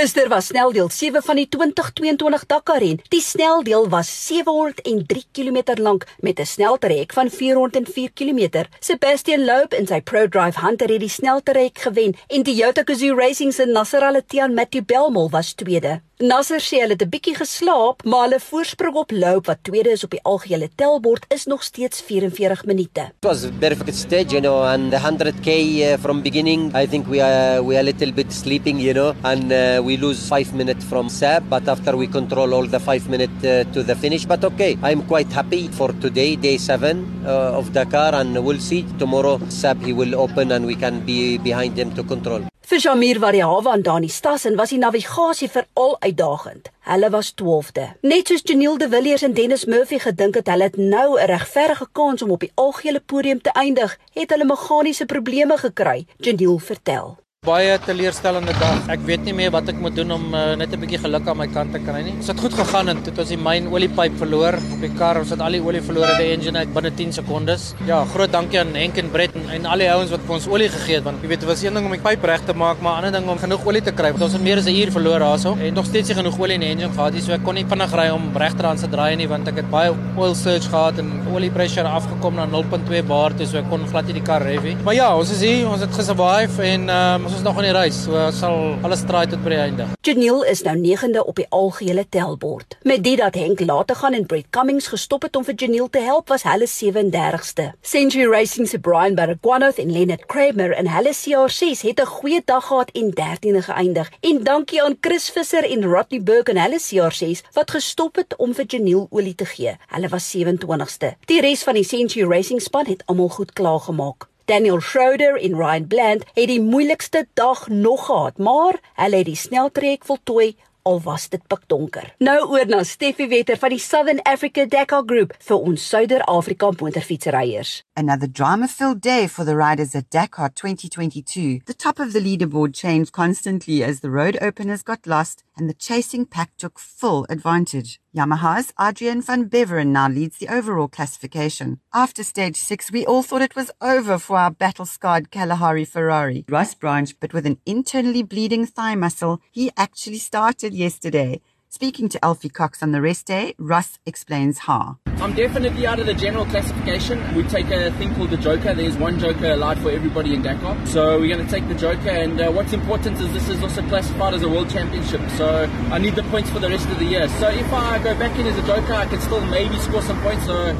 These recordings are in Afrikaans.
Gister was sneldeel 7 van die 2022 Dakar ren. Die sneldeel was 703 km lank met 'n sneltrek van 404 km. Sebastian Loeb in sy ProDrive Hunter het die sneltrek gewen en Toyota Gazoo Racing se Nasser Al-Attiyah Matthew Belmol was tweede. Nasser sê hulle het 'n bietjie geslaap, maar hulle voorsprong op Loeb wat tweede is op die algehele telbord is nog steeds 44 minute. It was a perfect stage, you know, and the 100k uh, from beginning, I think we are we are a little bit sleeping, you know, and uh, we lose 5 minutes from Sab, but after we control all the 5 minutes uh, to the finish, but okay, I'm quite happy for today, day 7 uh, of Dakar and we'll see tomorrow Sab he will open and we can be behind him to control. Vir Jamir Variawa en Dani Stassen was die navigasie veral uitdagend. Hulle was 12de. Net soos Janiel de Villiers en Dennis Murphy gedink het hulle het nou 'n regverdige kans om op die algehele podium te eindig, het hulle meganiese probleme gekry, Janiel vertel. Baie teleurstellende dag. Ek weet nie meer wat ek moet doen om uh, net 'n bietjie geluk aan my kant te kry nie. Dit het goed gegaan en dit was die myn oliepyp verloor op die kar. Ons het al die olie verloor uit die engine uit binne 10 sekondes. Ja, groot dankie aan Henk en Brett en, en al die ouens wat vir ons olie gegee het want jy weet dit was een ding om die pyp reg te maak, maar 'n ander ding om genoeg olie te kry. Want ons het meer as 'n uur verloor daarso en nog steeds nie genoeg olie in die engine gehad nie. So ek kon nie vinnig ry om regterhand te draai nie want ek het baie oil surge gehad en olie pressure afgekom na 0.2 bar, so ek kon glad nie die kar ry nie. Maar ja, ons is hier, ons het gesurvive en um, ons is nog in die reis, so sal alles draai tot by die einde. Janiel is nou 9de op die algehele telbord. Met dit dat Henk later gaan en Brett Cummings gestop het om vir Janiel te help, was hulle 37ste. Century Racing se Brian Baragwanath en Leonard Kramer en hulle CR6 het 'n goeie dag gehad en 13de geëindig. En dankie aan Chris Visser en Rodney Burke en hulle CR6 wat gestop het om vir Janiel olie te gee. Hulle was 27ste. Die res van die Century Racing span het almal goed klaargemaak. Daniel Schroeder en Ryan Bland het die moeilikste dag nog gehad, maar hulle het die sneltrek voltooi al was dit pikdonker. Nou oor na Steffi Wetter van die Southern Africa Dakar Group vir ons Suider-Afrika motorfietsryers. Another drama-filled day for the riders at Dakar 2022. The top of the leaderboard changed constantly as the road openers got lost and the chasing pack took full advantage. Yamaha's Adrian van Beveren now leads the overall classification. After stage six, we all thought it was over for our battle-scarred Kalahari Ferrari. Russ Branch, but with an internally bleeding thigh muscle, he actually started yesterday. Speaking to Alfie Cox on the rest day, Russ explains how. I'm definitely out of the general classification. We take a thing called the Joker. There's one Joker allowed for everybody in Dakar. So we're going to take the Joker. And uh, what's important is this is also classified as a world championship. So I need the points for the rest of the year. So if I go back in as a Joker, I can still maybe score some points. So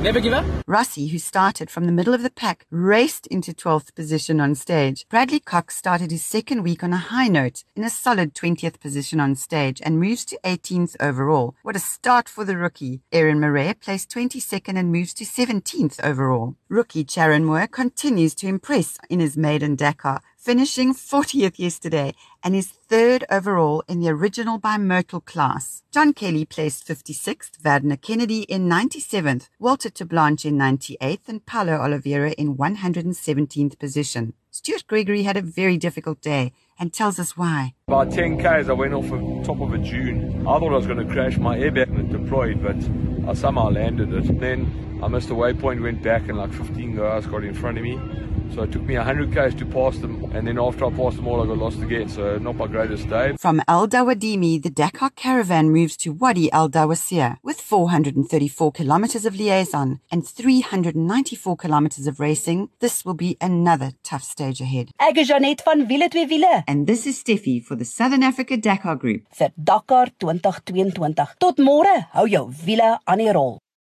Never give up. Rossi, who started from the middle of the pack, raced into 12th position on stage. Bradley Cox started his second week on a high note in a solid 20th position on stage and moves to 18th overall. What a start for the rookie. Aaron Murray placed 22nd and moves to 17th overall. Rookie Charon Moore continues to impress in his maiden Dakar, finishing 40th yesterday and his third overall in the original bimodal class. John Kelly placed 56th, Verdner Kennedy in 97th, Walter Tablanche in 98th, and Paulo Oliveira in 117th position. Stuart Gregory had a very difficult day and tells us why. About 10 k's, I went off the top of a dune. I thought I was going to crash my airbag and it deployed, but I somehow landed it. Then I missed the waypoint, went back, and like 15 guys got in front of me. So it took me 100 k's to pass them, and then after I passed them all, I got lost again. So not my greatest day. From Al Dawadimi, the Dakar caravan moves to Wadi Al Dawasir with 434 kilometers of liaison and 394 kilometers of racing. This will be another tough stage ahead. Ek is Janet van Wiele twee wiele And this is Steffi for the Southern Africa Dakar Group. vir Dakar 2022. Tot môre, hou jou wiele any at all.